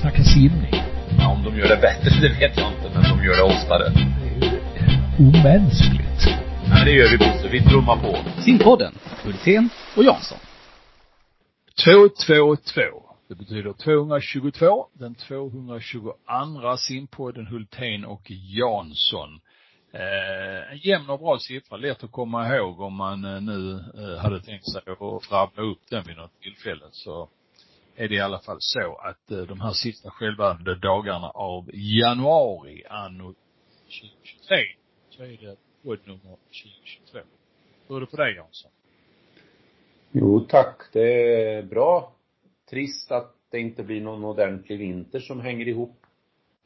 snacka simning. Ja, om de gör det bättre, det vet jag inte, men de gör det oftare. Det är ju omänskligt. Nej, det gör vi Bosse. Vi trummar på. Simpodden, Hultén och Jansson. 222. Det betyder 222. Den 222 simpodden Hultén och Jansson. Eh, en jämn och bra siffra, lätt att komma ihåg om man eh, nu eh, hade tänkt sig att rabbla upp den vid något tillfälle så är det i alla fall så att eh, de här sista skälvande dagarna av januari anno 2023 så är det podd nummer 2022. Hur är det för dig Jansson? Jo tack, det är bra. Trist att det inte blir någon ordentlig vinter som hänger ihop.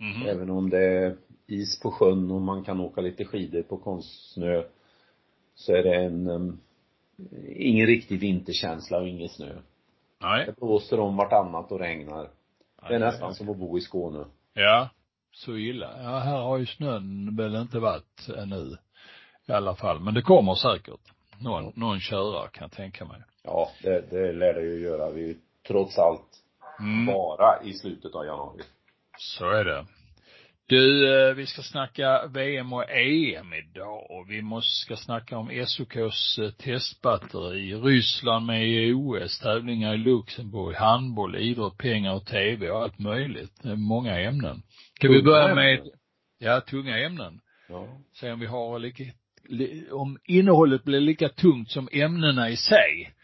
Mm. Även om det är is på sjön och man kan åka lite skidor på konstsnö så är det en um, ingen riktig vinterkänsla och ingen snö. Nej. Det blåser om vartannat och regnar. Det är nästan som att bo i Skåne. Ja, så illa. Ja, här har ju snön väl inte varit ännu. I alla fall. Men det kommer säkert. Någon, någon köra kan jag tänka mig. Ja, det, det lär det ju göra. Vi är ju trots allt Mm. bara i slutet av januari. Så är det. Du, eh, vi ska snacka VM och EM idag och vi måste, ska snacka om SOKs eh, testbatteri, Ryssland med i OS, tävlingar i Luxemburg, handboll, idrott, pengar och TV och allt möjligt. Många ämnen. Ska vi Tunga börja med, ämnen. ja, tunga ämnen. Ja. Se om vi har lika, li, om innehållet blir lika tungt som ämnena i sig.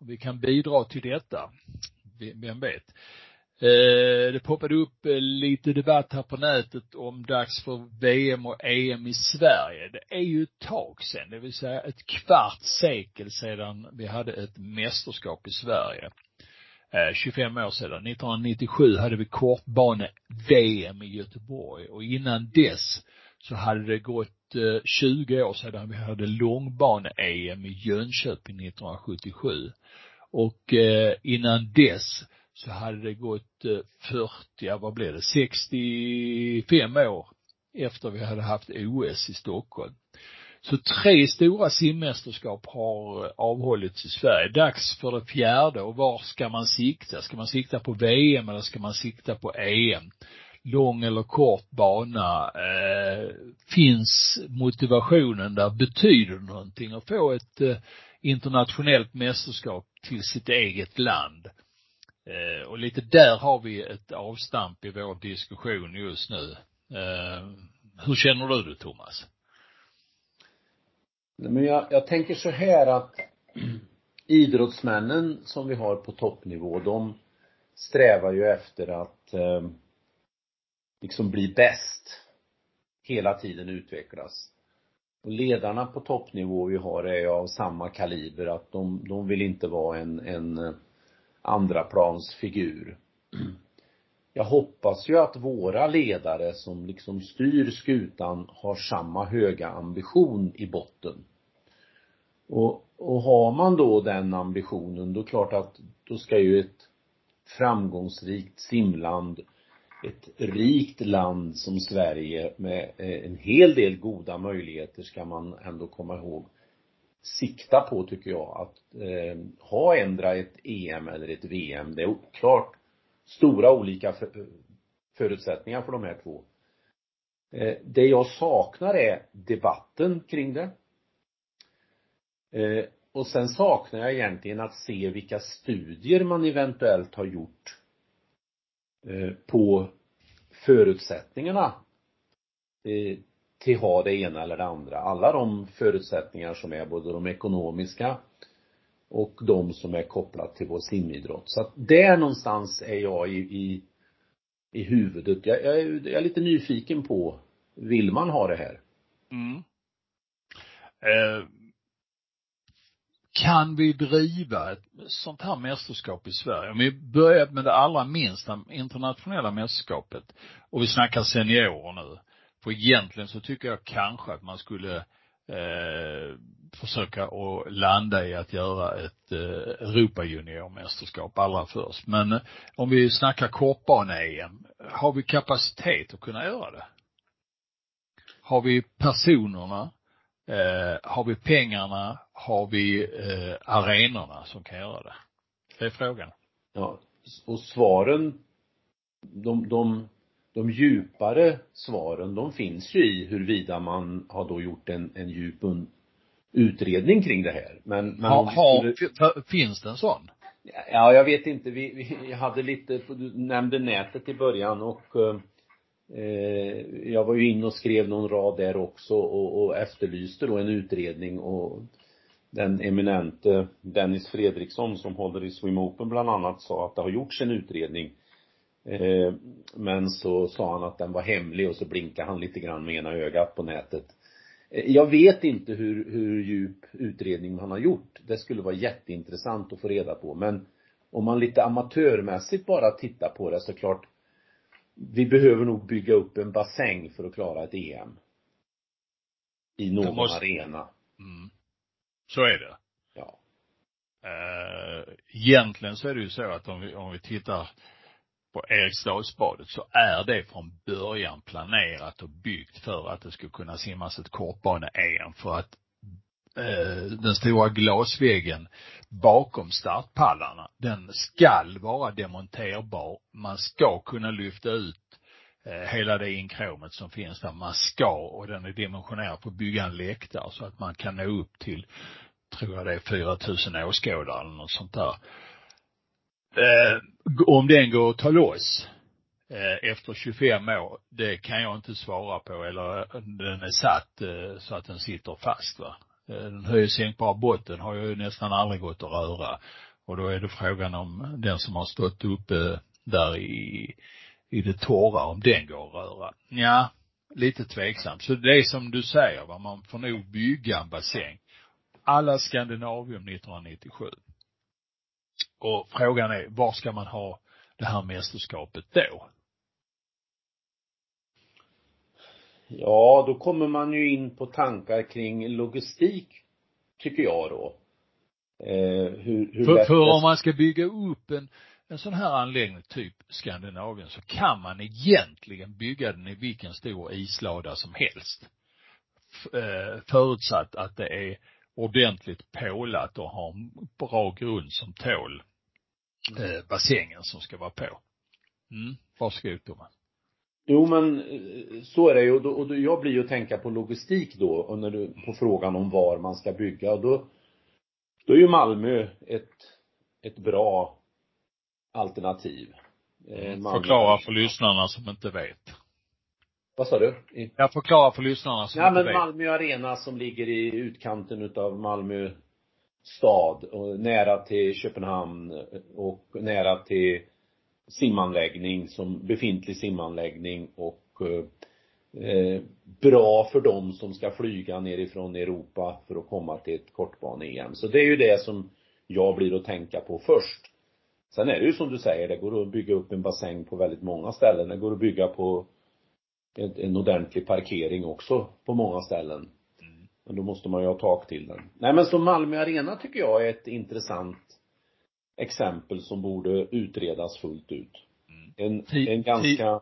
Och vi kan bidra till detta. Vem vet. Eh, det poppade upp eh, lite debatt här på nätet om dags för VM och EM i Sverige. Det är ju ett tag sedan, det vill säga ett kvart sekel sedan vi hade ett mästerskap i Sverige. Eh, 25 år sedan. 1997 hade vi kortbane-VM i Göteborg och innan dess så hade det gått eh, 20 år sedan vi hade långbane-EM i Jönköping 1977. Och eh, innan dess så hade det gått eh, 40, ja, vad blev det, 65 år efter vi hade haft OS i Stockholm. Så tre stora simmästerskap har eh, avhållits i Sverige. Dags för det fjärde och var ska man sikta? Ska man sikta på VM eller ska man sikta på EM? Lång eller kort bana, eh, finns motivationen där, betyder det någonting att få ett eh, internationellt mästerskap till sitt eget land? Eh, och lite där har vi ett avstamp i vår diskussion just nu. Eh, hur känner du det Thomas? Men jag, jag tänker så här att idrottsmännen som vi har på toppnivå, de strävar ju efter att eh, liksom bli bäst. Hela tiden utvecklas. Och ledarna på toppnivå vi har är ju av samma kaliber att de, de vill inte vara en, en eh, andraplansfigur. Jag hoppas ju att våra ledare som liksom styr skutan har samma höga ambition i botten. Och, och har man då den ambitionen, då är det klart att då ska ju ett framgångsrikt simland, ett rikt land som Sverige med eh, en hel del goda möjligheter ska man ändå komma ihåg sikta på tycker jag att eh, ha ändra ett EM eller ett VM. Det är klart stora olika för, förutsättningar för de här två. Eh, det jag saknar är debatten kring det. Eh, och sen saknar jag egentligen att se vilka studier man eventuellt har gjort eh, på förutsättningarna eh, till ha det ena eller det andra. Alla de förutsättningar som är både de ekonomiska och de som är kopplat till vår simidrott. Så att där någonstans är jag i, i, i huvudet. Jag, jag, är, jag är lite nyfiken på, vill man ha det här? Mm. Eh, kan vi driva ett sånt här mästerskap i Sverige? Om vi börjar med det allra minsta internationella mästerskapet och vi snackar seniorer nu. För egentligen så tycker jag kanske att man skulle eh, försöka att landa i att göra ett eh, Europa-juniormästerskap allra först. Men eh, om vi snackar kortbane-EM, har vi kapacitet att kunna göra det? Har vi personerna? Eh, har vi pengarna? Har vi eh, arenorna som kan göra det? Det är frågan. Ja, och svaren de, de, de djupare svaren, de finns ju i huruvida man har då gjort en, en djup utredning kring det här. Men, men ha, ha, skulle... finns det en sån? Ja, jag vet inte. Vi, vi hade lite, du nämnde nätet i början och eh, jag var ju inne och skrev någon rad där också och, och efterlyste då en utredning och den eminente Dennis Fredriksson som håller i Swim Open bland annat sa att det har gjorts en utredning. Eh, men så sa han att den var hemlig och så blinkade han lite grann med ena ögat på nätet. Eh, jag vet inte hur, hur djup utredning man har gjort. Det skulle vara jätteintressant att få reda på. Men om man lite amatörmässigt bara tittar på det så klart vi behöver nog bygga upp en bassäng för att klara ett EM. I någon måste... arena. Mm. Så är det. Ja. Uh, egentligen så är det ju så att om vi, om vi tittar på Eriksdalsbadet så är det från början planerat och byggt för att det ska kunna simmas ett kortbane-EM för att eh, den stora glasväggen bakom startpallarna, den skall vara demonterbar. Man ska kunna lyfta ut eh, hela det inkråmet som finns där. Man ska, och den är dimensionerad för att bygga en läktare så att man kan nå upp till, tror jag det är 4000 åskådare eller något sånt där. Eh, om den går att ta loss eh, efter 25 år, det kan jag inte svara på eller eh, den är satt eh, så att den sitter fast va. Eh, den höjsänkbara botten har ju nästan aldrig gått att röra. Och då är det frågan om den som har stått uppe där i, i det torra, om den går att röra. Ja, lite tveksamt. Så det är som du säger, va? man får nog bygga en bassäng. Alla Skandinavium 1997. Och frågan är, var ska man ha det här mästerskapet då? Ja, då kommer man ju in på tankar kring logistik, tycker jag då. Eh, hur, hur för, för om man ska bygga upp en, en sån här anläggning, typ Skandinavien, så kan man egentligen bygga den i vilken stor islada som helst. Eh, förutsatt att det är ordentligt pålat och har en bra grund som tål eh, bassängen som ska vara på. Mm. Varsågod Thomas. Jo men eh, så är det ju och, då, och då, jag blir ju att tänka på logistik då och när du, på frågan om var man ska bygga och då då är ju Malmö ett, ett bra alternativ. Eh, Malmö. Förklara för lyssnarna som inte vet. Vad sa du? Jag förklarar för lyssnarna som ja, men Malmö Arena som ligger i utkanten utav Malmö stad och nära till Köpenhamn och nära till simanläggning som befintlig simanläggning och eh, bra för dem som ska flyga nerifrån Europa för att komma till ett kortbane-EM. Så det är ju det som jag blir att tänka på först. Sen är det ju som du säger, det går att bygga upp en bassäng på väldigt många ställen. Det går att bygga på en, en ordentlig parkering också på många ställen. Mm. Men då måste man ju ha tak till den. Nej men så Malmö Arena tycker jag är ett intressant exempel som borde utredas fullt ut. Mm. En, en ganska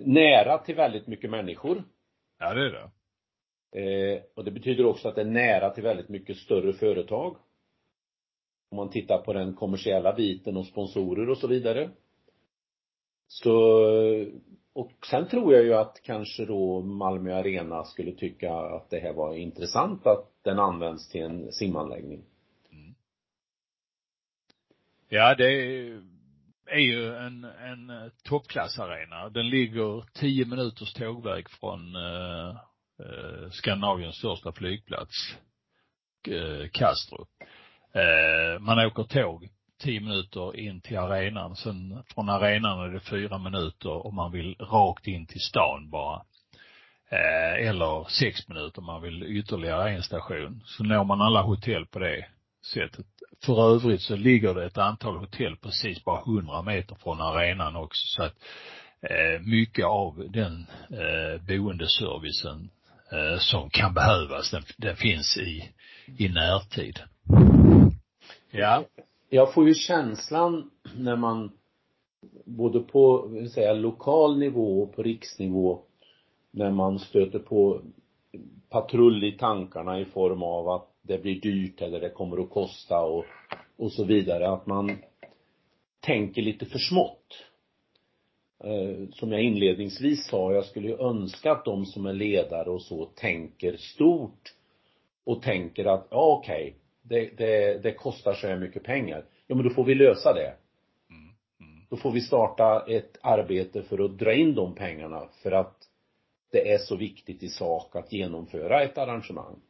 nära till väldigt mycket människor. Ja, det är det. Eh, och det betyder också att det är nära till väldigt mycket större företag. Om man tittar på den kommersiella biten och sponsorer och så vidare. Så, och sen tror jag ju att kanske då Malmö Arena skulle tycka att det här var intressant att den används till en simanläggning. Mm. Ja, det är ju en, en toppklassarena. Den ligger tio minuters tågväg från eh, eh, Skandinaviens största flygplats, eh, Kastrup. Eh, man åker tåg tio minuter in till arenan. Sen från arenan är det fyra minuter om man vill rakt in till stan bara. Eh, eller sex minuter om man vill ytterligare en station. Så når man alla hotell på det sättet. För övrigt så ligger det ett antal hotell precis bara hundra meter från arenan också så att eh, mycket av den eh, boendeservicen eh, som kan behövas, den, den finns i, i närtid. Ja. Jag får ju känslan när man både på, vill säga, lokal nivå och på riksnivå när man stöter på patrull i tankarna i form av att det blir dyrt eller det kommer att kosta och, och så vidare. Att man tänker lite för smått. eh, som jag inledningsvis sa, jag skulle ju önska att de som är ledare och så tänker stort och tänker att, ja okej, okay, det, det, det kostar så här mycket pengar. Ja men då får vi lösa det. Mm. Mm. Då får vi starta ett arbete för att dra in de pengarna för att det är så viktigt i sak att genomföra ett arrangemang.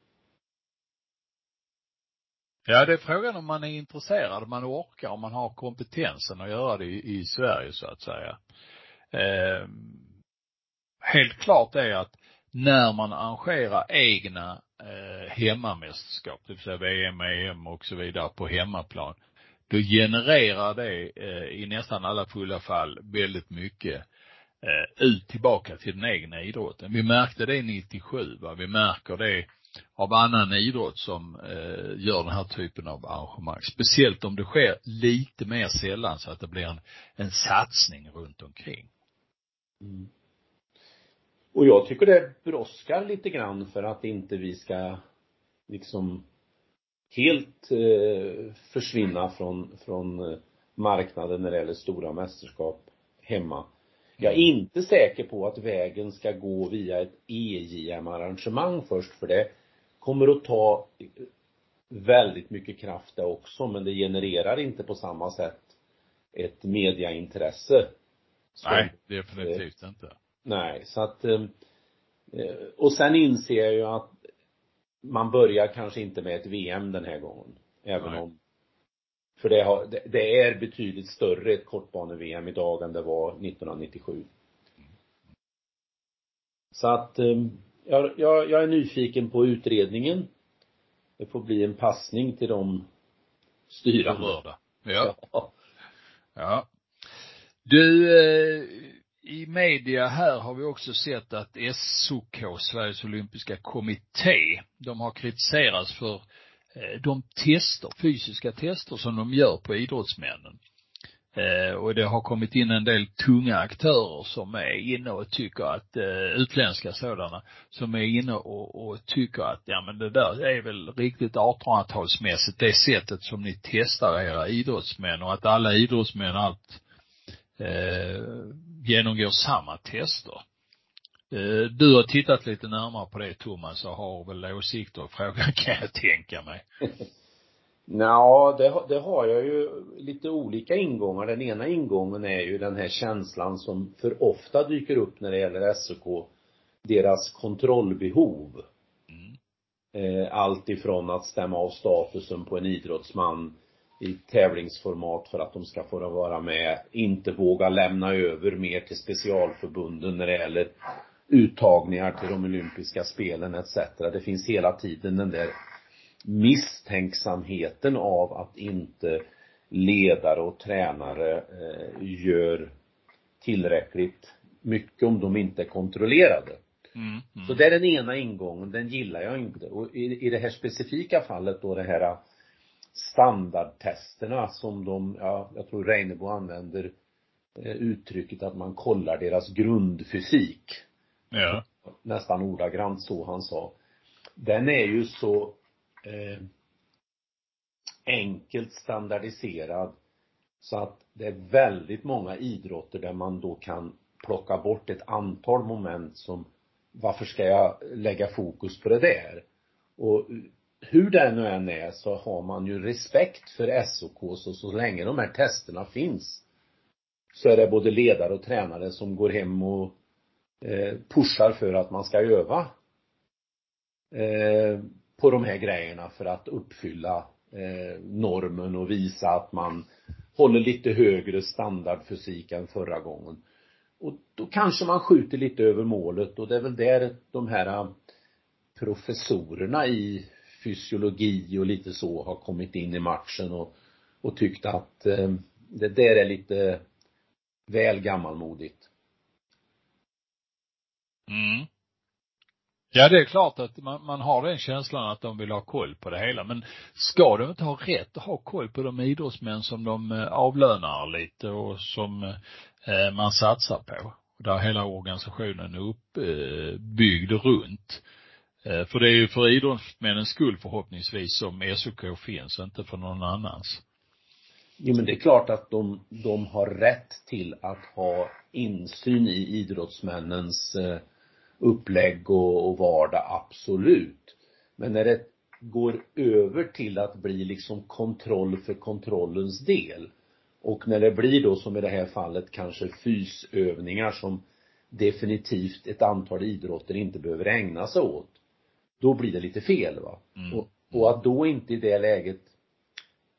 Ja, det är frågan om man är intresserad, om man orkar, om man har kompetensen att göra det i, i Sverige så att säga. Eh, helt klart är att när man arrangerar egna eh, hemmamästerskap, det vill säga VM, EM och så vidare på hemmaplan, då genererar det eh, i nästan alla fulla fall väldigt mycket eh, ut tillbaka till den egna idrotten. Vi märkte det 97 va, vi märker det av annan idrott som eh, gör den här typen av arrangemang. Speciellt om det sker lite mer sällan så att det blir en, en satsning runt omkring. Mm. Och jag tycker det brådskar lite grann för att inte vi ska liksom helt eh, försvinna från, från eh, marknaden när det gäller stora mästerskap hemma. Jag är inte säker på att vägen ska gå via ett EJM-arrangemang först för det kommer att ta väldigt mycket kraft det också men det genererar inte på samma sätt ett mediaintresse. Nej, definitivt eh, inte. Nej, så att eh, eh, och sen inser jag ju att man börjar kanske inte med ett VM den här gången. Även Nej. om för det, har, det, det är betydligt större ett kortbane-VM idag än det var 1997. Så att jag, jag, jag är nyfiken på utredningen. Det får bli en passning till de styrande. Ja. ja. Du, eh, i media här har vi också sett att SOK, Sveriges Olympiska Kommitté, de har kritiserats för eh, de tester, fysiska tester som de gör på idrottsmännen. Eh, och det har kommit in en del tunga aktörer som är inne och tycker att, eh, utländska sådana, som är inne och, och tycker att, ja men det där är väl riktigt 1800-talsmässigt, det sättet som ni testar era idrottsmän och att alla idrottsmän allt eh, genomgår samma tester. Eh, du har tittat lite närmare på det Thomas och har väl åsikter i frågan kan jag tänka mig. Ja, det, det har jag ju lite olika ingångar. Den ena ingången är ju den här känslan som för ofta dyker upp när det gäller SOK, deras kontrollbehov. Mm. Eh, allt ifrån att stämma av statusen på en idrottsman i tävlingsformat för att de ska få vara med, inte våga lämna över mer till specialförbunden när det gäller uttagningar till de olympiska spelen etc. Det finns hela tiden den där misstänksamheten av att inte ledare och tränare eh, gör tillräckligt mycket om de inte är kontrollerade. Mm, mm. Så det är den ena ingången, den gillar jag inte. Och i, i det här specifika fallet då det här standardtesterna som de, ja, jag tror Reinebo använder eh, uttrycket att man kollar deras grundfysik. Ja. Nästan ordagrant så han sa. Den är ju så eh, enkelt standardiserad så att det är väldigt många idrotter där man då kan plocka bort ett antal moment som varför ska jag lägga fokus på det där? Och hur det nu än är så har man ju respekt för SOK så, så länge de här testerna finns så är det både ledare och tränare som går hem och eh, pushar för att man ska öva. Eh, på de här grejerna för att uppfylla eh, normen och visa att man håller lite högre standardfysik än förra gången. Och då kanske man skjuter lite över målet och det är väl där de här eh, professorerna i fysiologi och lite så har kommit in i matchen och, och tyckt att eh, det där är lite väl gammalmodigt. Mm. Ja, det är klart att man, man har den känslan att de vill ha koll på det hela. Men ska de inte ha rätt att ha koll på de idrottsmän som de eh, avlönar lite och som eh, man satsar på? Där hela organisationen är uppbyggd eh, runt. Eh, för det är ju för idrottsmännens skull förhoppningsvis som SOK finns, inte för någon annans. Jo men det är klart att de, de har rätt till att ha insyn i idrottsmännens eh, upplägg och, och vardag, absolut. Men när det går över till att bli liksom kontroll för kontrollens del och när det blir då som i det här fallet kanske fysövningar som definitivt ett antal idrotter inte behöver ägna sig åt då blir det lite fel va. Mm. Och, och att då inte i det läget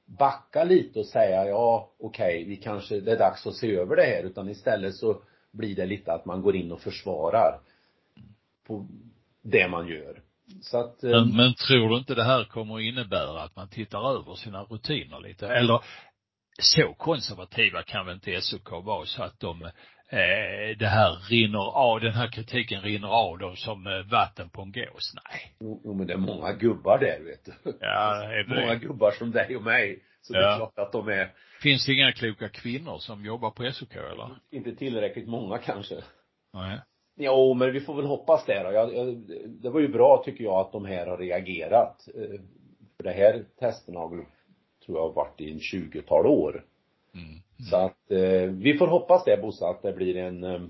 backa lite och säga ja okej okay, vi kanske, det är dags att se över det här utan istället så blir det lite att man går in och försvarar på det man gör. Så att, men, um, men tror du inte det här kommer att innebära att man tittar över sina rutiner lite? Eller så konservativa kan väl inte SOK vara så att de eh, det här rinner av, den här kritiken rinner av dem som eh, vatten på en gås. Nej. Jo, jo men det är många gubbar där vet du. Ja, det är Många gubbar som dig och mig. Så ja. det är klart att de är Finns det inga kloka kvinnor som jobbar på SOK eller? Inte tillräckligt många kanske. Nej. Jo, men vi får väl hoppas det då. Jag, jag, det var ju bra tycker jag att de här har reagerat. Eh, för det här testerna har väl, tror jag, varit i en 20-tal år. Mm. Så att eh, vi får hoppas det Bosse, att det blir en eh,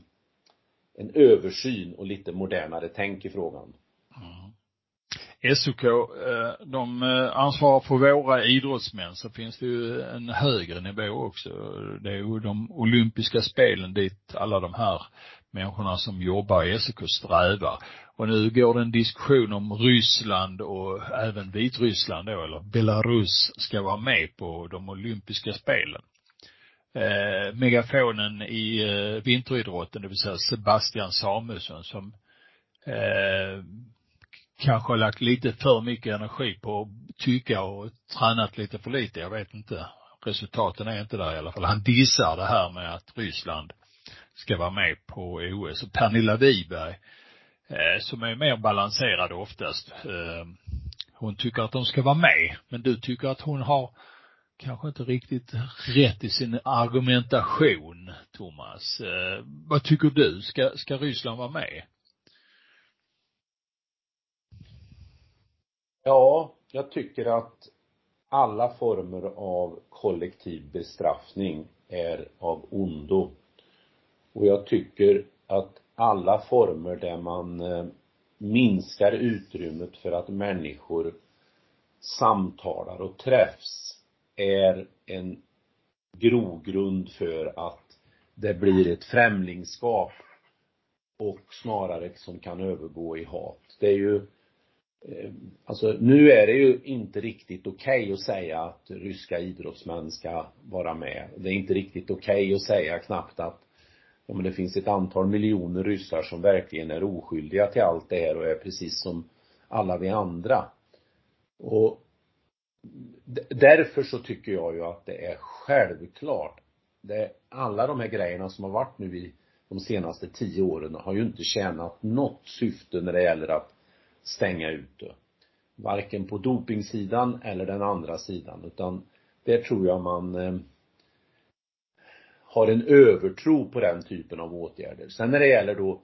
en översyn och lite modernare tänk i frågan. Mm. SOK, eh, de eh, ansvarar för våra idrottsmän så finns det ju en högre nivå också. Det är ju de olympiska spelen dit alla de här människorna som jobbar i SOK strävar. Och nu går det en diskussion om Ryssland och även Vitryssland då, eller Belarus ska vara med på de olympiska spelen eh, megafonen i eh, vinteridrotten, det vill säga Sebastian Samuelsson som eh, kanske har lagt lite för mycket energi på att tycka och tränat lite för lite, jag vet inte. Resultaten är inte där i alla fall. Han dissar det här med att Ryssland ska vara med på OS. Och Pernilla Wiberg, eh, som är mer balanserad oftast, eh, hon tycker att de ska vara med, men du tycker att hon har kanske inte riktigt rätt i sin argumentation, Thomas. Eh, vad tycker du? Ska, ska Ryssland vara med? Ja, jag tycker att alla former av kollektiv bestraffning är av ondo. Och jag tycker att alla former där man eh, minskar utrymmet för att människor samtalar och träffs är en grogrund för att det blir ett främlingskap och snarare som kan övergå i hat. Det är ju eh, Alltså nu är det ju inte riktigt okej okay att säga att ryska idrottsmän ska vara med. Det är inte riktigt okej okay att säga knappt att ja, men det finns ett antal miljoner ryssar som verkligen är oskyldiga till allt det här och är precis som alla vi andra. Och därför så tycker jag ju att det är självklart. Det, är alla de här grejerna som har varit nu i de senaste tio åren har ju inte tjänat något syfte när det gäller att stänga ute. Varken på dopingsidan eller den andra sidan utan det tror jag man eh, har en övertro på den typen av åtgärder. Sen när det gäller då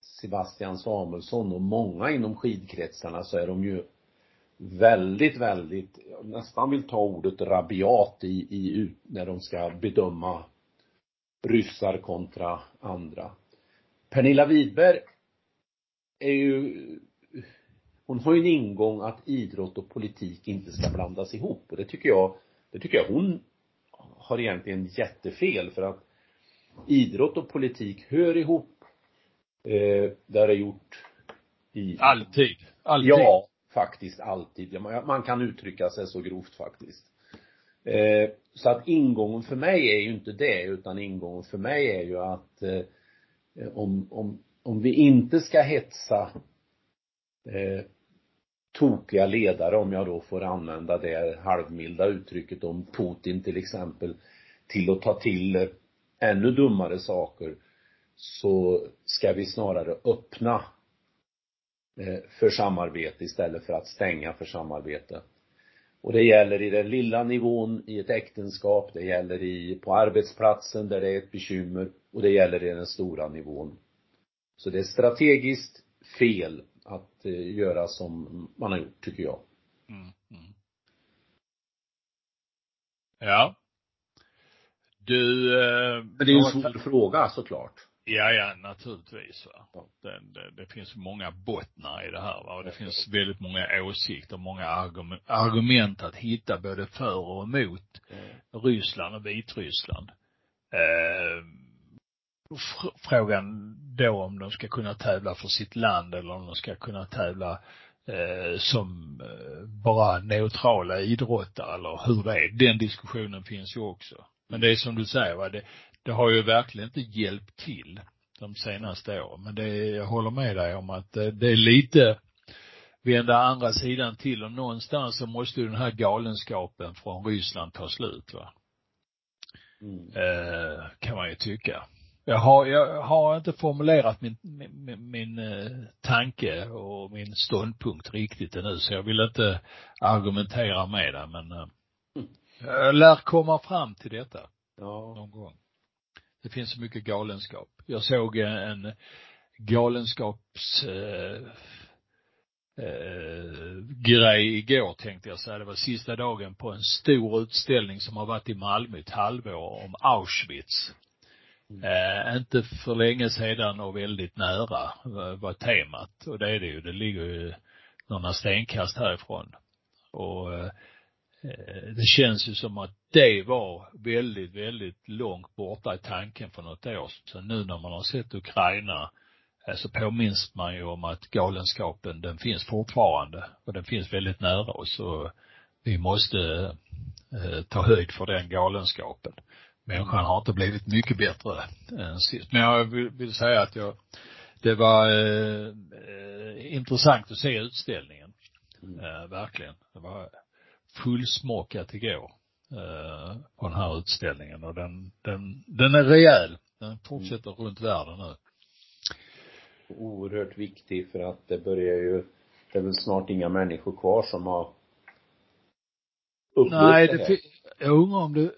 Sebastian Samuelsson och många inom skidkretsarna så är de ju väldigt, väldigt, nästan vill ta ordet rabiat i, i, när de ska bedöma ryssar kontra andra. Pernilla Widberg är ju, hon har ju en ingång att idrott och politik inte ska blandas ihop och det tycker jag, det tycker jag hon har egentligen jättefel för att idrott och politik hör ihop. Eh, har det gjort i Alltid. Alltid. Ja, faktiskt alltid. Man kan uttrycka sig så grovt faktiskt. Eh, så att ingången för mig är ju inte det, utan ingången för mig är ju att eh, om, om, om vi inte ska hetsa eh, tokiga ledare, om jag då får använda det halvmilda uttrycket om Putin till exempel, till att ta till eh, ännu dummare saker, så ska vi snarare öppna för samarbete istället för att stänga för samarbete. Och det gäller i den lilla nivån i ett äktenskap, det gäller i, på arbetsplatsen där det är ett bekymmer och det gäller i den stora nivån. Så det är strategiskt fel att eh, göra som man har gjort, tycker jag. Mm, mm. Ja. Du eh, Men det är en svår fråga såklart. Ja, ja, naturligtvis. Va. Ja. Det, det, det, finns många bottnar i det här. Va? Och det ja, finns ja. väldigt många åsikter, många argument att hitta både för och emot Ryssland och Vitryssland. Eh, frågan då om de ska kunna tävla för sitt land eller om de ska kunna tävla eh, som eh, bara neutrala idrottare eller hur det är. Den diskussionen finns ju också. Men det är som du säger va, det, det har ju verkligen inte hjälpt till de senaste åren. Men det, jag håller med dig om att det, det är lite vända andra sidan till och någonstans så måste ju den här galenskapen från Ryssland ta slut va. Mm. Eh, kan man ju tycka. Jag har, jag har inte formulerat min, min, min, eh, tanke och min ståndpunkt riktigt ännu så jag vill inte argumentera med det men eh, mm. jag lär komma fram till detta. Ja. Någon gång. Det finns så mycket galenskap. Jag såg en galenskaps eh, eh, grej igår tänkte jag säga. Det var sista dagen på en stor utställning som har varit i Malmö ett halvår om Auschwitz. Mm. Eh, inte för länge sedan och väldigt nära var, var temat. Och det är det ju. Det ligger ju några stenkast härifrån. Och eh, det känns ju som att det var väldigt, väldigt långt borta i tanken för något år sedan. Nu när man har sett Ukraina eh, så påminns man ju om att galenskapen den finns fortfarande och den finns väldigt nära oss och vi måste eh, ta höjd för den galenskapen. Människan har inte blivit mycket bättre än sist. Men jag vill, vill säga att jag, det var eh, eh intressant att se utställningen. Mm. Eh, verkligen. Det var fullsmockat igår eh, på den här utställningen och den, den, den är rejäl. Den fortsätter mm. runt världen nu. Oerhört viktig för att det börjar ju, det är väl snart inga människor kvar som har Nej, det, det jag undrar om det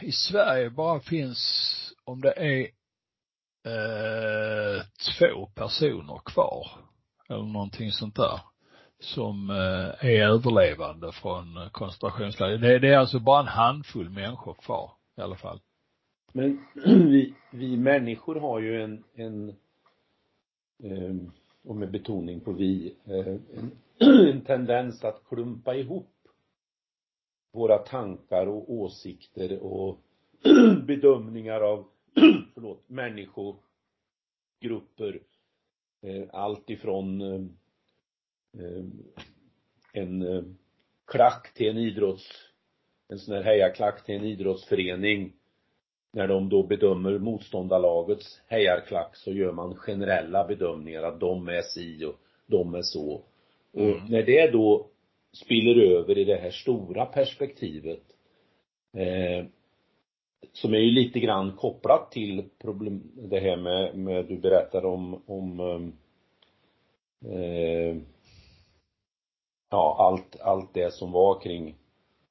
i Sverige bara finns, om det är eh, två personer kvar eller någonting sånt där som eh, är överlevande från eh, koncentrationsläger. Det, det är alltså bara en handfull människor kvar i alla fall. Men vi, vi människor har ju en, en ehm, och med betoning på vi, en, eh, en tendens att klumpa ihop våra tankar och åsikter och bedömningar av, förlåt, människogrupper. Eh, allt ifrån en klack till en idrotts, en sån här hejaklack till en idrottsförening. När de då bedömer motståndarlagets hejarklack så gör man generella bedömningar att de är si och de är så. Och mm. när det då spiller över i det här stora perspektivet eh, som är ju lite grann kopplat till problem, det här med, med du berättar om, om eh, ja, allt, allt det som var kring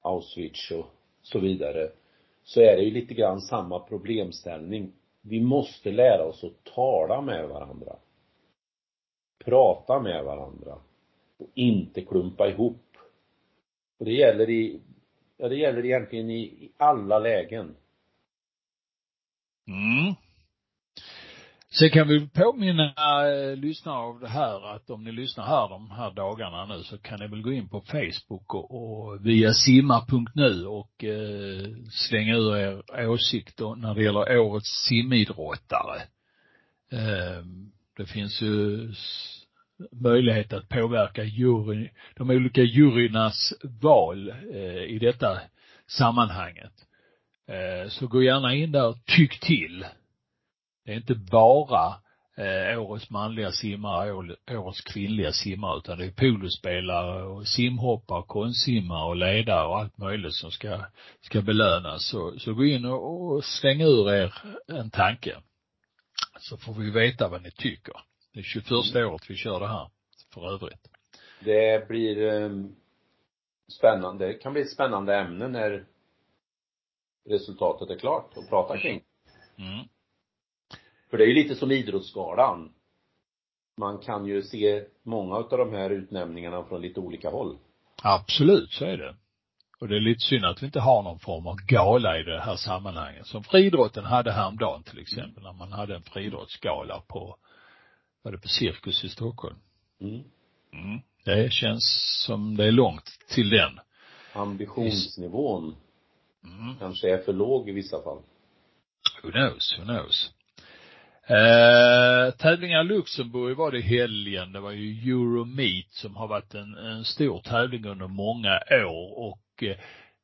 Auschwitz och så vidare. Så är det ju lite grann samma problemställning. Vi måste lära oss att tala med varandra. Prata med varandra. Och inte klumpa ihop. Och det gäller i, ja det gäller egentligen i, i alla lägen. Mm. Sen kan vi påminna eh, lyssnare av det här att om ni lyssnar här de här dagarna nu så kan ni väl gå in på Facebook och, och via simma.nu och eh, slänga ur er åsikter när det gäller årets simidrottare. Eh, det finns ju möjlighet att påverka jury, de olika jurynas val eh, i detta sammanhanget. Eh, så gå gärna in där och tyck till. Det är inte bara eh, årets manliga simmare, årets kvinnliga simmare, utan det är polospelare och simhoppare, konstsimmare och ledare och allt möjligt som ska, ska belönas. Så, så gå in och, och släng ur er en tanke. Så får vi veta vad ni tycker. Det är 21 mm. året vi kör det här, för övrigt. Det blir um, spännande, det kan bli ett spännande ämne när resultatet är klart att prata kring. Mm. För det är ju lite som Idrottsgalan. Man kan ju se många av de här utnämningarna från lite olika håll. Absolut, så är det. Och det är lite synd att vi inte har någon form av gala i det här sammanhanget. Som friidrotten hade häromdagen till exempel, när man hade en friidrottsgala på, var det på Cirkus i Stockholm? Mm. Mm. Det känns som det är långt till den. Ambitionsnivån mm. kanske är för låg i vissa fall. Who knows, who knows. Eh, tävlingar i Luxemburg var det i helgen. Det var ju Euromeet som har varit en, en stor tävling under många år och eh,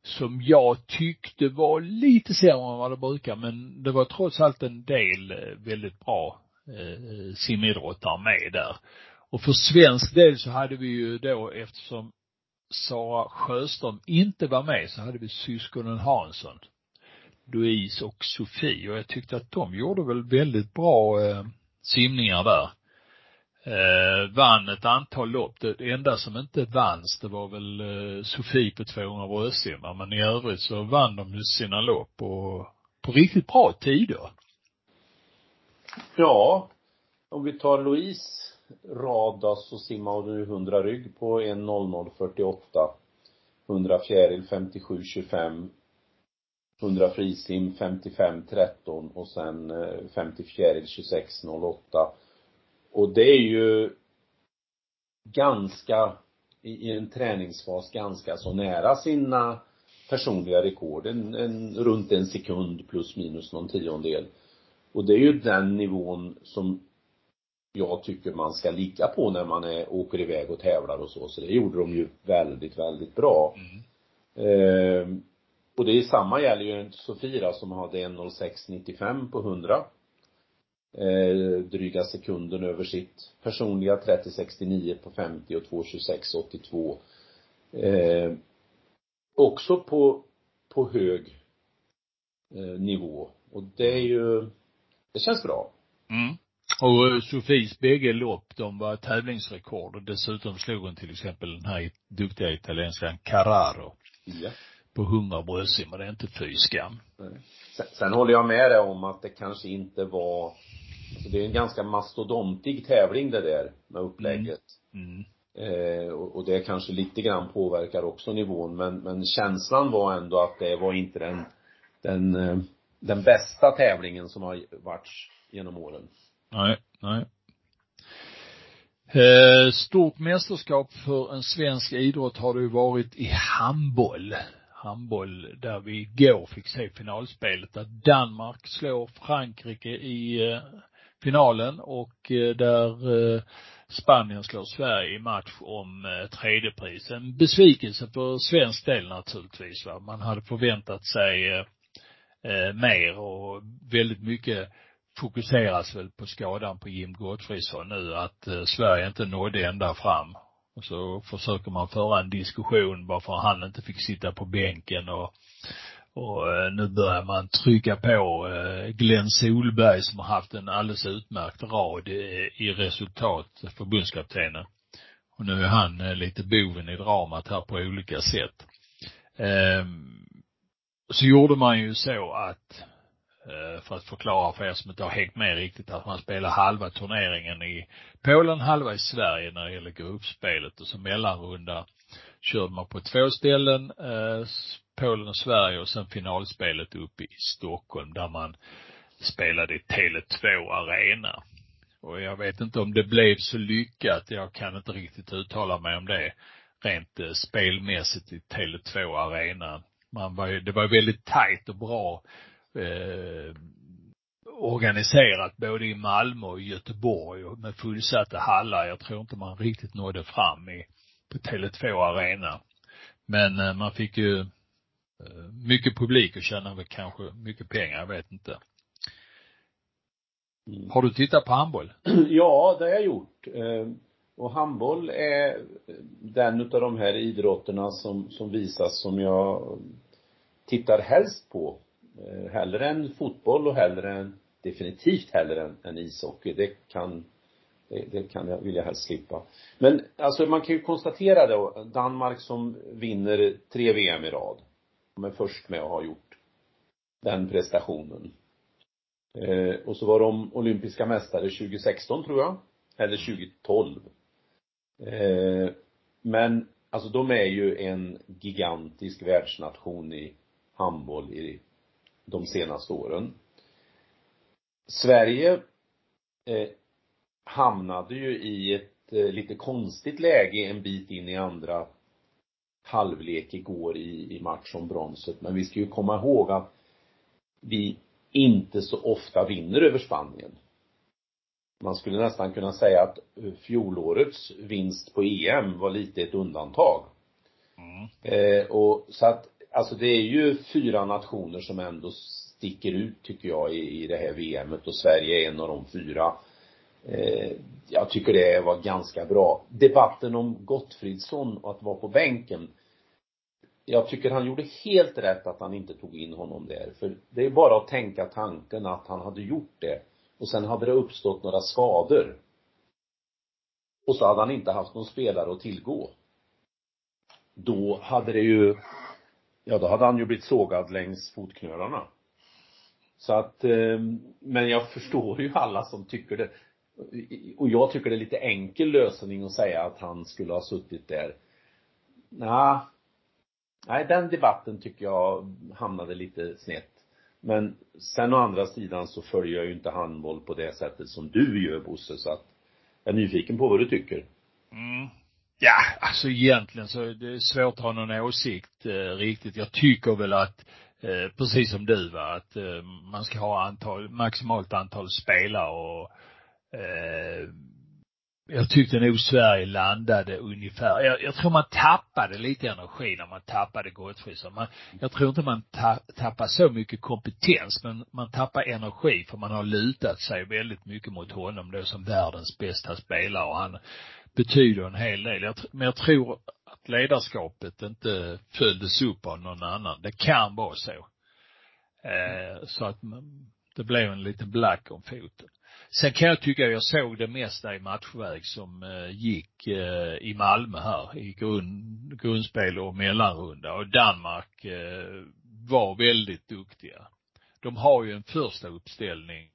som jag tyckte var lite sämre än vad det brukar men det var trots allt en del eh, väldigt bra eh, simidrottare med där. Och för svensk del så hade vi ju då eftersom Sara Sjöström inte var med så hade vi syskonen Hansson. Louise och Sofie och jag tyckte att de gjorde väl väldigt bra eh, simningar där. Eh, vann ett antal lopp. Det enda som inte vanns det var väl eh, Sofie på 200 bröstsimmar men i övrigt så vann de ju sina lopp och på riktigt bra tider. Ja, om vi tar Louise rada så simmar ju 100 rygg på 1.00.48. 100 fjäril 57.25. 100 frisim 55.13 och sen 50 fjäril 26.08. Och det är ju ganska, i en träningsfas, ganska så nära sina personliga rekord. En, en, runt en sekund plus minus någon tiondel. Och det är ju den nivån som jag tycker man ska ligga på när man är, åker iväg och tävlar och så. Så det gjorde de ju väldigt, väldigt bra. Mm. Eh, och det är samma gäller ju Sofia som hade 1.06.95 på 100. Eh, dryga sekunden över sitt personliga 30.69 på 50 och 2.26.82. Eh, också på, på hög eh, nivå. Och det är ju, det känns bra. Mm. Och eh, Sofies bägge lopp, de var tävlingsrekord och dessutom slog hon till exempel den här duktiga italienskan Carraro. Ja. På 100 bröstsim det är inte fy skam. Sen, sen håller jag med dig om att det kanske inte var, alltså det är en ganska mastodontig tävling det där med upplägget. Mm. Mm. Eh, och, och det kanske lite grann påverkar också nivån men, men känslan var ändå att det var inte den, den, eh, den bästa tävlingen som har varit genom åren. Nej, nej. Eh, stort mästerskap för en svensk idrott har det ju varit i handboll. Handboll där vi igår fick se finalspelet där Danmark slår Frankrike i eh, finalen och eh, där eh, Spanien slår Sverige i match om eh, tredjepris. En besvikelse för svensk del naturligtvis va. Man hade förväntat sig eh, eh, mer och väldigt mycket fokuseras väl på skadan på Jim Gottfridsson nu, att Sverige inte nådde ända fram. Och så försöker man föra en diskussion varför han inte fick sitta på bänken och och eh, nu börjar man trycka på eh, Glenn Solberg som har haft en alldeles utmärkt rad i resultat, förbundskaptenen. Och nu är han eh, lite boven i dramat här på olika sätt. Ehm, så gjorde man ju så att Eh, för att förklara för er som inte har hängt med riktigt att man spelar halva turneringen i Polen, halva i Sverige när det gäller gruppspelet och så mellanrunda körde man på två ställen, eh, Polen och Sverige och sen finalspelet uppe i Stockholm där man spelade i Tele2 Arena. Och jag vet inte om det blev så lyckat, jag kan inte riktigt uttala mig om det rent eh, spelmässigt i Tele2 Arena. Man var ju, det var väldigt tajt och bra eh, organiserat både i Malmö och Göteborg och med fullsatta hallar. Jag tror inte man riktigt nådde fram i, på Tele2 Arena. Men eh, man fick ju eh, mycket publik och tjänade väl kanske mycket pengar, jag vet inte. Mm. Har du tittat på handboll? Ja, det har jag gjort. Eh, och handboll är den utav de här idrotterna som, som visas som jag tittar helst på. Eh, hellre än fotboll och hellre än, definitivt hellre än, än ishockey. Det kan, det, det kan jag, vill jag helst slippa. Men alltså man kan ju konstatera då, Danmark som vinner tre VM i rad. De är först med att ha gjort den prestationen. Eh, och så var de olympiska mästare 2016 tror jag. Eller 2012. Eh, men alltså de är ju en gigantisk världsnation i handboll i de senaste åren. Sverige eh, hamnade ju i ett eh, lite konstigt läge en bit in i andra halvlek igår i, i match om bronset. Men vi ska ju komma ihåg att vi inte så ofta vinner över Spanien. Man skulle nästan kunna säga att fjolårets vinst på EM var lite ett undantag. Mm. Eh, och så att, alltså det är ju fyra nationer som ändå sticker ut tycker jag i, i det här VMet och Sverige är en av de fyra. Eh, jag tycker det var ganska bra. Debatten om Gottfridsson och att vara på bänken. Jag tycker han gjorde helt rätt att han inte tog in honom där. För det är bara att tänka tanken att han hade gjort det och sen hade det uppstått några skador. Och så hade han inte haft någon spelare att tillgå. Då hade det ju, ja då hade han ju blivit sågad längs fotknölarna. Så att, eh, men jag förstår ju alla som tycker det. Och jag tycker det är lite enkel lösning att säga att han skulle ha suttit där. Nej, nej den debatten tycker jag hamnade lite snett. Men sen å andra sidan så följer jag ju inte handboll på det sättet som du gör Bosse så att jag är nyfiken på vad du tycker. Mm. Ja, alltså egentligen så är det svårt att ha någon åsikt eh, riktigt. Jag tycker väl att eh, precis som du va, att eh, man ska ha antal, maximalt antal spelare och eh, jag tyckte nog Sverige landade ungefär, jag, jag tror man tappade lite energi när man tappade Gottfridsson. Man, jag tror inte man ta, tappar så mycket kompetens, men man tappar energi för man har lutat sig väldigt mycket mot honom då som världens bästa spelare och han betyder en hel del. Jag, men jag tror att ledarskapet inte följdes upp av någon annan. Det kan vara så. Eh, så att det blev en liten black om foten. Sen kan jag tycka jag såg det mesta i matchväg som eh, gick eh, i Malmö här i grund, grundspel och mellanrunda och Danmark eh, var väldigt duktiga. De har ju en första uppställning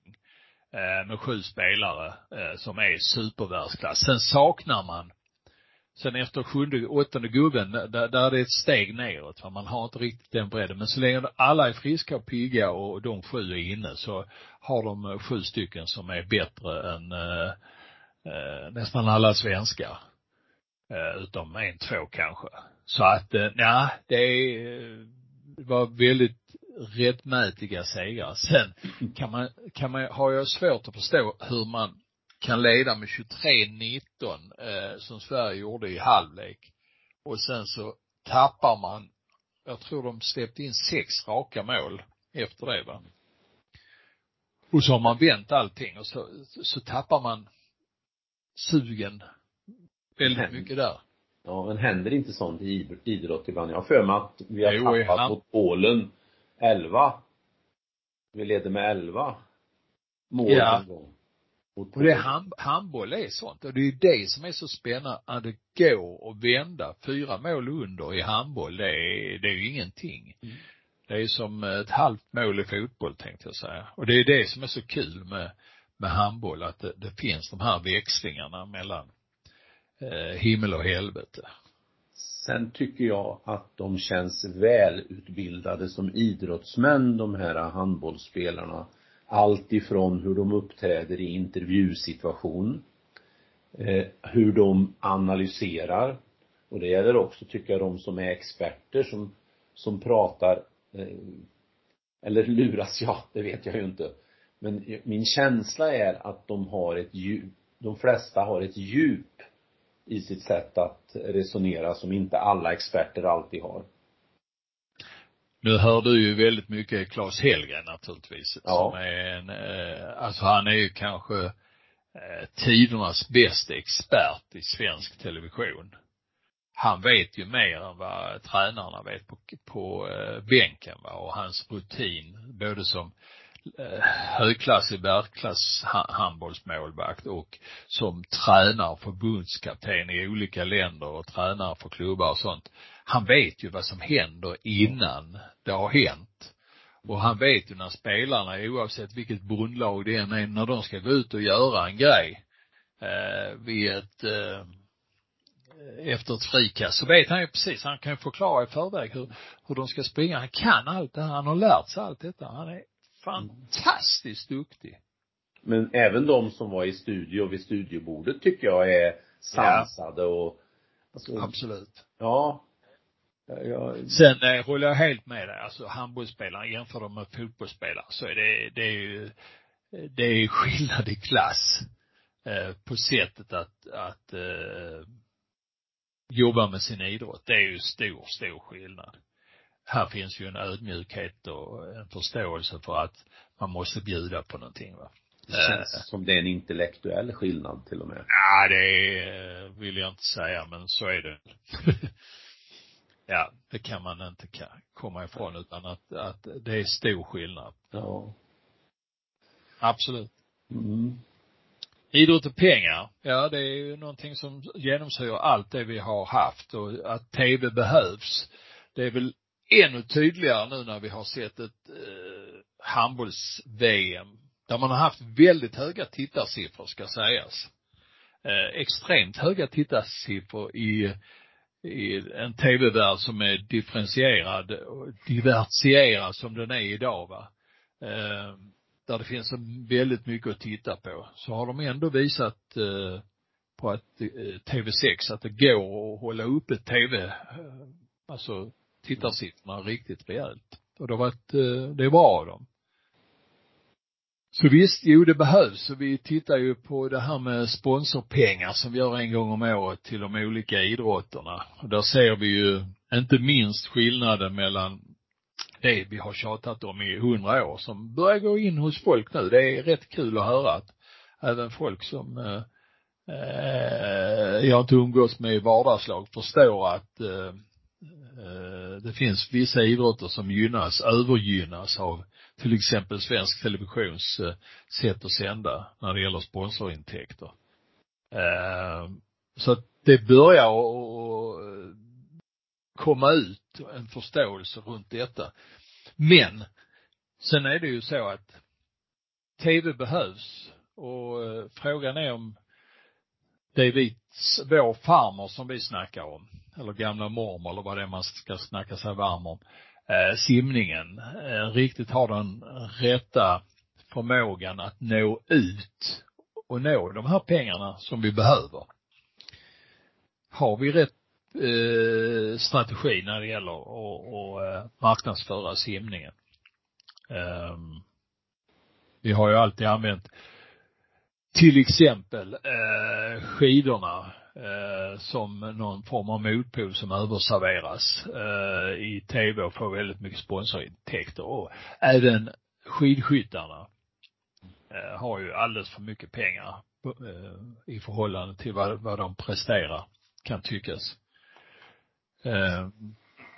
Eh, med sju spelare eh, som är supervärldsklass. Sen saknar man Sen efter sjunde, åttonde gubben, där, där är det ett steg neråt. För man har inte riktigt den bredden. Men så länge alla är friska och pigga och de sju är inne så har de eh, sju stycken som är bättre än eh, eh, nästan alla svenskar. Eh, utom en, två kanske. Så att, eh, ja, det är, det var väldigt rättmätiga segrar. Sen kan man, kan man, har jag svårt att förstå hur man kan leda med 23-19 eh, som Sverige gjorde i halvlek. Och sen så tappar man, jag tror de släppte in sex raka mål efter det va. Och så har man vänt allting och så, så tappar man sugen väldigt mycket där. Ja, men händer inte sånt i idrott ibland? Jag har för mig att vi har jo, tappat mot Polen 11. Vi leder med 11 mål ja. Och det hand, handboll är sånt. Och det är det som är så spännande, att det går att vända fyra mål under i handboll. Det är, det är ju ingenting. Mm. Det är som ett halvt mål i fotboll tänkte jag säga. Och det är det som är så kul med, med handboll, att det, det finns de här växlingarna mellan eh, himmel och helvete. Sen tycker jag att de känns välutbildade som idrottsmän, de här handbollsspelarna allt ifrån hur de uppträder i intervjusituation, eh, hur de analyserar, och det gäller också, tycker jag, de som är experter som, som pratar, eh, eller luras ja, det vet jag ju inte. Men min känsla är att de har ett djup, de flesta har ett djup i sitt sätt att resonera som inte alla experter alltid har. Nu hör du ju väldigt mycket Claes Hellgren naturligtvis. Ja. Som är en, eh, alltså han är ju kanske eh, tidernas bästa expert i svensk television. Han vet ju mer än vad tränarna vet på, på eh, bänken va och hans rutin både som Eh, högklassig världsklass handbollsmålvakt och som tränare, förbundskapten i olika länder och tränare för klubbar och sånt han vet ju vad som händer innan det har hänt. Och han vet ju när spelarna, oavsett vilket bondlag det än är, när de ska gå ut och göra en grej, eh, vid ett, eh, efter ett frikast så vet han ju precis, han kan ju förklara i förväg hur, hur de ska springa. Han kan allt det här, han har lärt sig allt detta. Han är fantastiskt duktig. Men även de som var i studio vid studiobordet tycker jag är sansade och alltså, Absolut. Ja. Jag... Sen eh, håller jag helt med dig. Alltså handbollsspelare, jämför dem med fotbollsspelare så är det, det är ju, det är skillnad i klass eh, på sättet att, att eh, jobba med sin idrott. Det är ju stor, stor skillnad. Här finns ju en ödmjukhet och en förståelse för att man måste bjuda på någonting va. Det känns eh. som det är en intellektuell skillnad till och med. Ja, det vill jag inte säga, men så är det. ja, det kan man inte komma ifrån utan att, att det är stor skillnad. Ja. Absolut. Mm. Idrott och pengar, ja det är ju någonting som genomsyrar allt det vi har haft och att tv behövs. Det är väl ännu tydligare nu när vi har sett ett eh, handbolls-VM där man har haft väldigt höga tittarsiffror ska sägas. Eh, extremt höga tittarsiffror i, i en tv-värld som är differentierad och diversifierad som den är idag va. Eh, där det finns väldigt mycket att titta på, så har de ändå visat eh, på att eh, TV6 att det går att hålla uppe TV, eh, alltså tittarsiffrorna riktigt rejält. Och det har varit, eh, det är bra av dem. Så visst, jo det behövs och vi tittar ju på det här med sponsorpengar som vi gör en gång om året till de olika idrotterna. Och där ser vi ju inte minst skillnaden mellan det vi har tjatat om i hundra år som börjar gå in hos folk nu. Det är rätt kul att höra att även folk som eh, eh jag inte umgås med i vardagslag förstår att eh, Eh, det finns vissa idrotter som gynnas, övergynnas av till exempel svensk televisions eh, sätt att sända när det gäller sponsorintäkter. Eh, så att det börjar att komma ut en förståelse runt detta. Men sen är det ju så att tv behövs och frågan är om det är vi, vår farmor som vi snackar om, eller gamla mormor eller vad det är man ska snacka sig varm om, eh, simningen, eh, riktigt har den rätta förmågan att nå ut och nå de här pengarna som vi behöver. Har vi rätt eh, strategi när det gäller att, eh, marknadsföra simningen. Ehm, vi har ju alltid använt till exempel eh, skidorna eh, som någon form av motpol som överserveras eh, i tv och får väldigt mycket sponsorintäkter och även skidskyttarna eh, har ju alldeles för mycket pengar eh, i förhållande till vad, vad de presterar kan tyckas. Eh,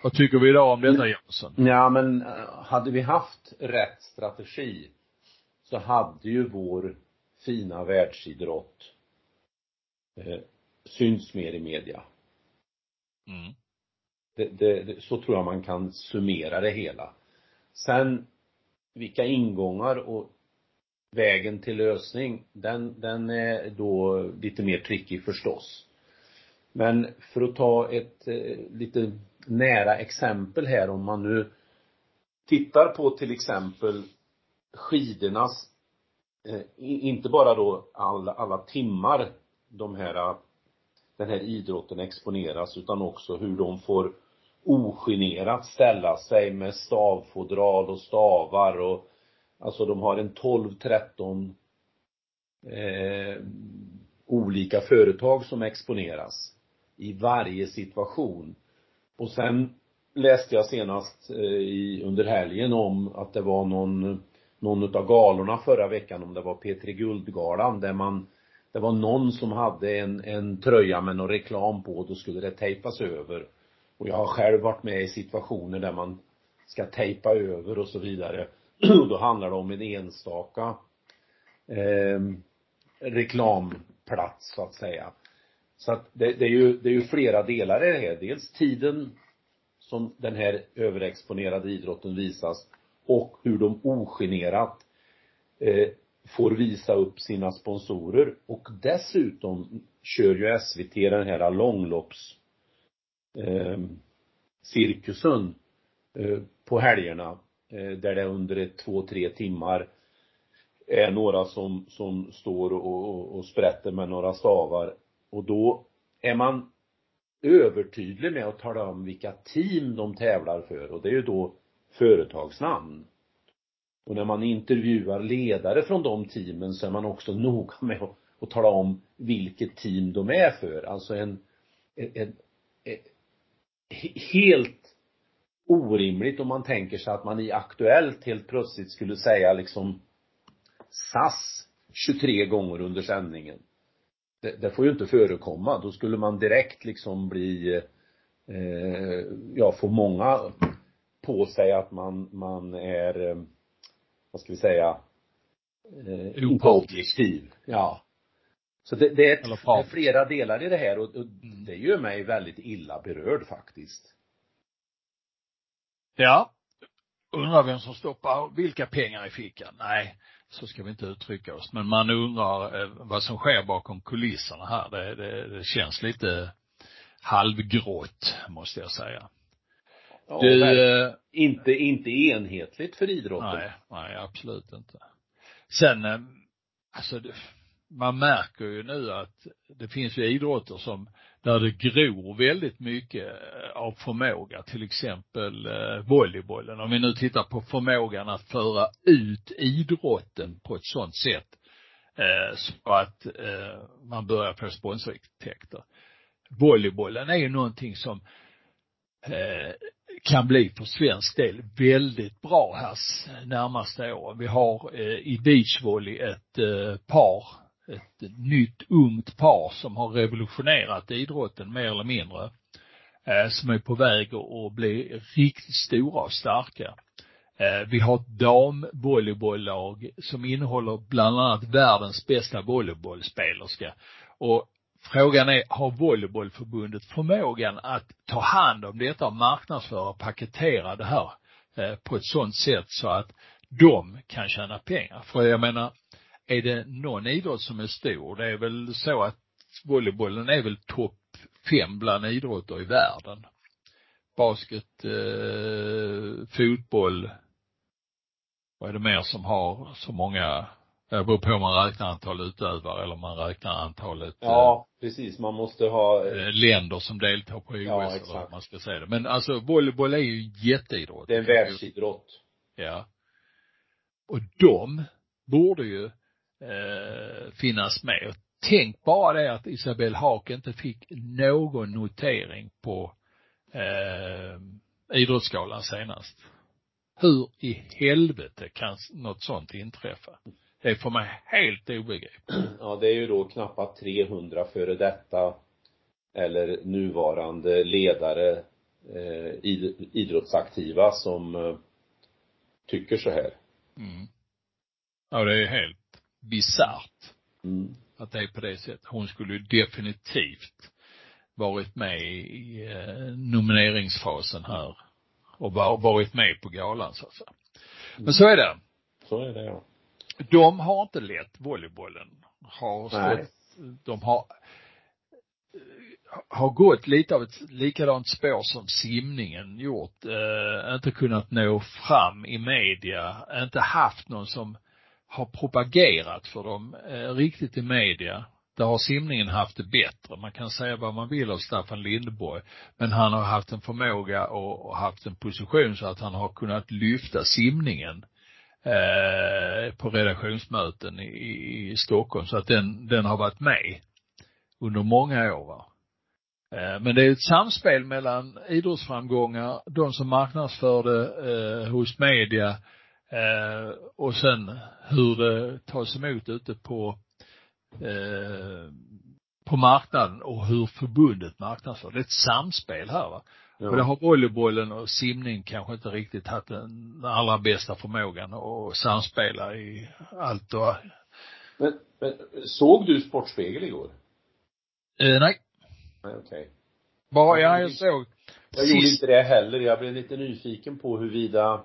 vad tycker vi idag om detta Jönsson? Ja men eh, hade vi haft rätt strategi så hade ju vår fina världsidrott synts mer i media. Mm. Det, det, det, så tror jag man kan summera det hela. Sen vilka ingångar och vägen till lösning, den, den är då lite mer tricky förstås. Men för att ta ett eh, lite nära exempel här om man nu tittar på till exempel skidornas, eh, inte bara då alla, alla timmar de här, den här idrotten exponeras utan också hur de får ogenerat ställa sig med stavfodral och stavar och alltså de har en 12, 13 eh, olika företag som exponeras i varje situation. Och sen läste jag senast eh, i, under helgen om att det var någon, någon utav galorna förra veckan, om det var P3 Guldgalan, där man, det var någon som hade en, en tröja med någon reklam på och då skulle det tejpas över. Och jag har själv varit med i situationer där man ska tejpa över och så vidare. Och då handlar det om en enstaka eh, reklamplats så att säga. Så att det, det, är ju, det är ju flera delar i det här. Dels tiden som den här överexponerade idrotten visas och hur de ogenerat eh, får visa upp sina sponsorer. Och dessutom kör ju SVT den här långlopps eh, cirkusen eh, på helgerna eh, där det under ett, två, tre timmar är några som, som står och, och, och sprätter med några stavar. Och då är man övertydlig med att tala om vilka team de tävlar för. Och det är ju då företagsnamn. Och när man intervjuar ledare från de teamen så är man också noga med att, att tala om vilket team de är för. Alltså en, en, en, en helt orimligt om man tänker sig att man i Aktuellt helt plötsligt skulle säga liksom SAS 23 gånger under sändningen. Det, det får ju inte förekomma. Då skulle man direkt liksom bli, eh, ja, få många på sig att man, man är, eh, vad ska vi säga, eh, inte objektiv. Ja. Så det, det, är, ett, det är flera delar i det här och, och det gör mig väldigt illa berörd faktiskt. Ja. Undrar vem som stoppar vilka pengar i fickan? Nej, så ska vi inte uttrycka oss. Men man undrar eh, vad som sker bakom kulisserna här. Det, det, det känns lite halvgrått, måste jag säga. Ja, du, eh, inte, inte enhetligt för idrotten. Nej, nej absolut inte. Sen, eh, alltså man märker ju nu att det finns ju idrotter som, där det gror väldigt mycket eh, av förmåga, till exempel volleybollen. Om vi nu tittar på förmågan att föra ut idrotten på ett sådant sätt så att man börjar få sponsorintäkter. Volleybollen är ju någonting som kan bli för svensk del väldigt bra här närmaste åren. Vi har eh, i beachvolley ett eh, par ett nytt ungt par som har revolutionerat idrotten mer eller mindre. Eh, som är på väg att bli riktigt stora och starka. Eh, vi har ett damvolleybolllag som innehåller bland annat världens bästa volleybollspelerska. Och frågan är, har volleybollförbundet förmågan att ta hand om detta och marknadsföra och paketera det här eh, på ett sådant sätt så att de kan tjäna pengar? För jag menar, är det någon idrott som är stor, det är väl så att volleybollen är väl topp fem bland idrotter i världen. Basket, eh, fotboll, vad är det mer som har så många, det beror på om man räknar antal utövare eller om man räknar antalet Ja, eh, precis, man måste ha eh, länder som deltar på OS ja, exakt. eller vad man ska säga det. Men alltså volleyboll är ju en jätteidrott. Det är en världsidrott. Ja. Och de borde ju eh, finnas med. Och tänk bara det att Isabelle Haak inte fick någon notering på eh, Idrottsgalan senast. Hur i helvete kan något sånt inträffa? Det är för mig helt obegripligt. Ja, det är ju då knappt 300 före detta eller nuvarande ledare, eh, idrottsaktiva som eh, tycker så här. Mm. Ja, det är helt bisarrt. Mm. Att det är på det sättet. Hon skulle definitivt varit med i eh, nomineringsfasen här och varit med på galan så att säga. Men så är det. Så är det ja. De har inte lätt volleybollen. Har stått, de har har gått lite av ett likadant spår som simningen gjort. Eh, inte kunnat nå fram i media, inte haft någon som har propagerat för dem eh, riktigt i media. Där har simningen haft det bättre. Man kan säga vad man vill av Staffan Lindeborg, men han har haft en förmåga och, och haft en position så att han har kunnat lyfta simningen eh, på redaktionsmöten i, i Stockholm så att den, den har varit med under många år. Va? Eh, men det är ett samspel mellan idrottsframgångar, de som marknadsförde eh, hos media Eh, och sen hur det tas emot ute på eh, på marknaden och hur förbundet marknadsför. Det är ett samspel här va. Ja. Och det har volleybollen och simning kanske inte riktigt haft den allra bästa förmågan att samspela i allt och men, men såg du Sportspegel igår? Eh, nej. Nej, okej. Okay. Bara, ja, jag såg. Jag gjorde inte det heller. Jag blev lite nyfiken på huruvida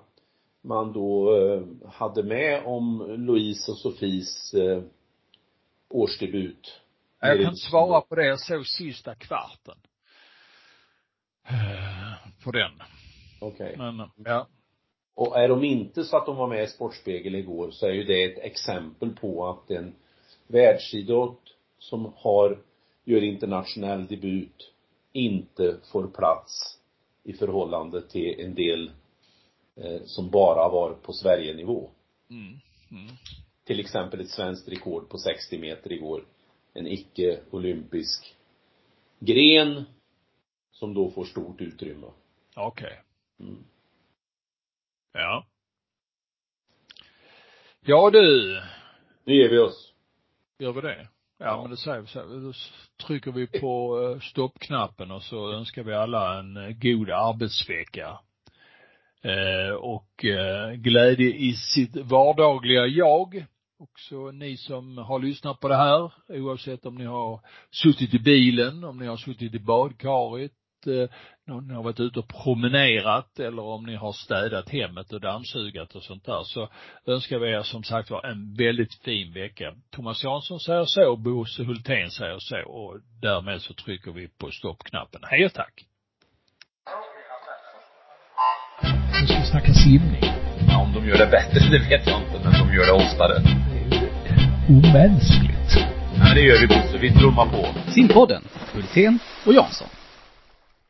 man då eh, hade med om Louise och Sofies eh, årsdebut. Jag kan inte svara på det. Jag såg sista kvarten. Eh, på den. Okej. Okay. Men, ja. Och är de inte så att de var med i Sportspegel igår så är ju det ett exempel på att en världsidrott som har, gör internationell debut inte får plats i förhållande till en del eh, som bara var på Sverigenivå. Mm. Mm. Till exempel ett svenskt rekord på 60 meter igår. En icke-olympisk gren som då får stort utrymme. Okej. Okay. Mm. Ja. Ja du. Nu ger vi oss. Gör vi det? Ja, ja. men det säger vi så. Då trycker vi på eh, stoppknappen och så önskar vi alla en eh, god arbetsvecka. Eh, och glädje i sitt vardagliga jag. Också ni som har lyssnat på det här, oavsett om ni har suttit i bilen, om ni har suttit i badkaret, om ni har varit ute och promenerat eller om ni har städat hemmet och dammsugat och sånt där så önskar vi er som sagt var en väldigt fin vecka. Thomas Jansson säger så, Bosse Hultén säger så och därmed så trycker vi på stoppknappen. Hej och tack! Nu ska vi snacka simning. Ja, om de gör det bättre, det vet jag inte, men de gör det oftare. Omänskligt. Ja, det gör vi Bosse. Vi trummar på. Simpodden, Hultén och Jansson.